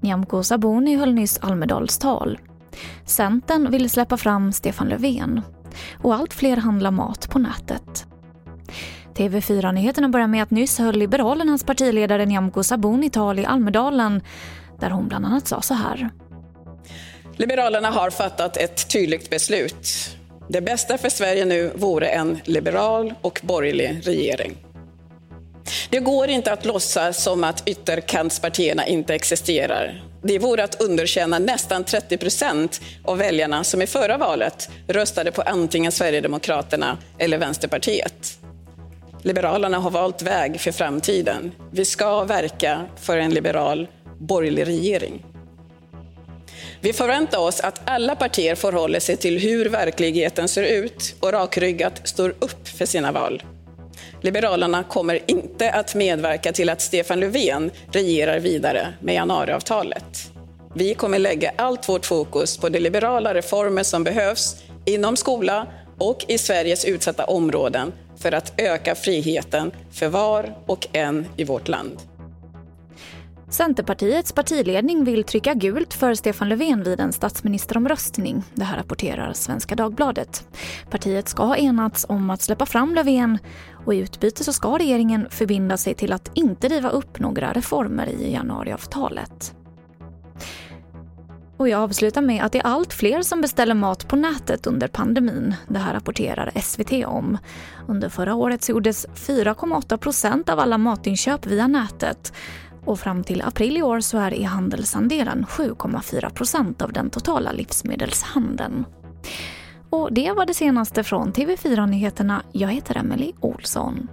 Nyamko Sabuni höll nyss Almedalstal. Centern vill släppa fram Stefan Löfven. Och allt fler handlar mat på nätet. TV4-nyheterna börjar med att nyss höll Liberalernas partiledare Nyamko Sabuni tal i Almedalen där hon bland annat sa så här. Liberalerna har fattat ett tydligt beslut. Det bästa för Sverige nu vore en liberal och borgerlig regering. Det går inte att låtsas som att ytterkantspartierna inte existerar. Det vore att underkänna nästan 30 procent av väljarna som i förra valet röstade på antingen Sverigedemokraterna eller Vänsterpartiet. Liberalerna har valt väg för framtiden. Vi ska verka för en liberal borgerlig regering. Vi förväntar oss att alla partier förhåller sig till hur verkligheten ser ut och rakryggat står upp för sina val. Liberalerna kommer inte att medverka till att Stefan Löfven regerar vidare med januariavtalet. Vi kommer lägga allt vårt fokus på de liberala reformer som behövs inom skola och i Sveriges utsatta områden för att öka friheten för var och en i vårt land. Centerpartiets partiledning vill trycka gult för Stefan Löfven vid en statsministeromröstning. Det här rapporterar Svenska Dagbladet. Partiet ska ha enats om att släppa fram Löfven och i utbyte så ska regeringen förbinda sig till att inte riva upp några reformer i januariavtalet. Och jag avslutar med att det är allt fler som beställer mat på nätet under pandemin. Det här rapporterar SVT om. Under förra året så gjordes 4,8 procent av alla matinköp via nätet. Och fram till april i år så är e-handelsandelen 7,4 procent av den totala livsmedelshandeln. Och det var det senaste från TV4 Nyheterna. Jag heter Emily Olsson.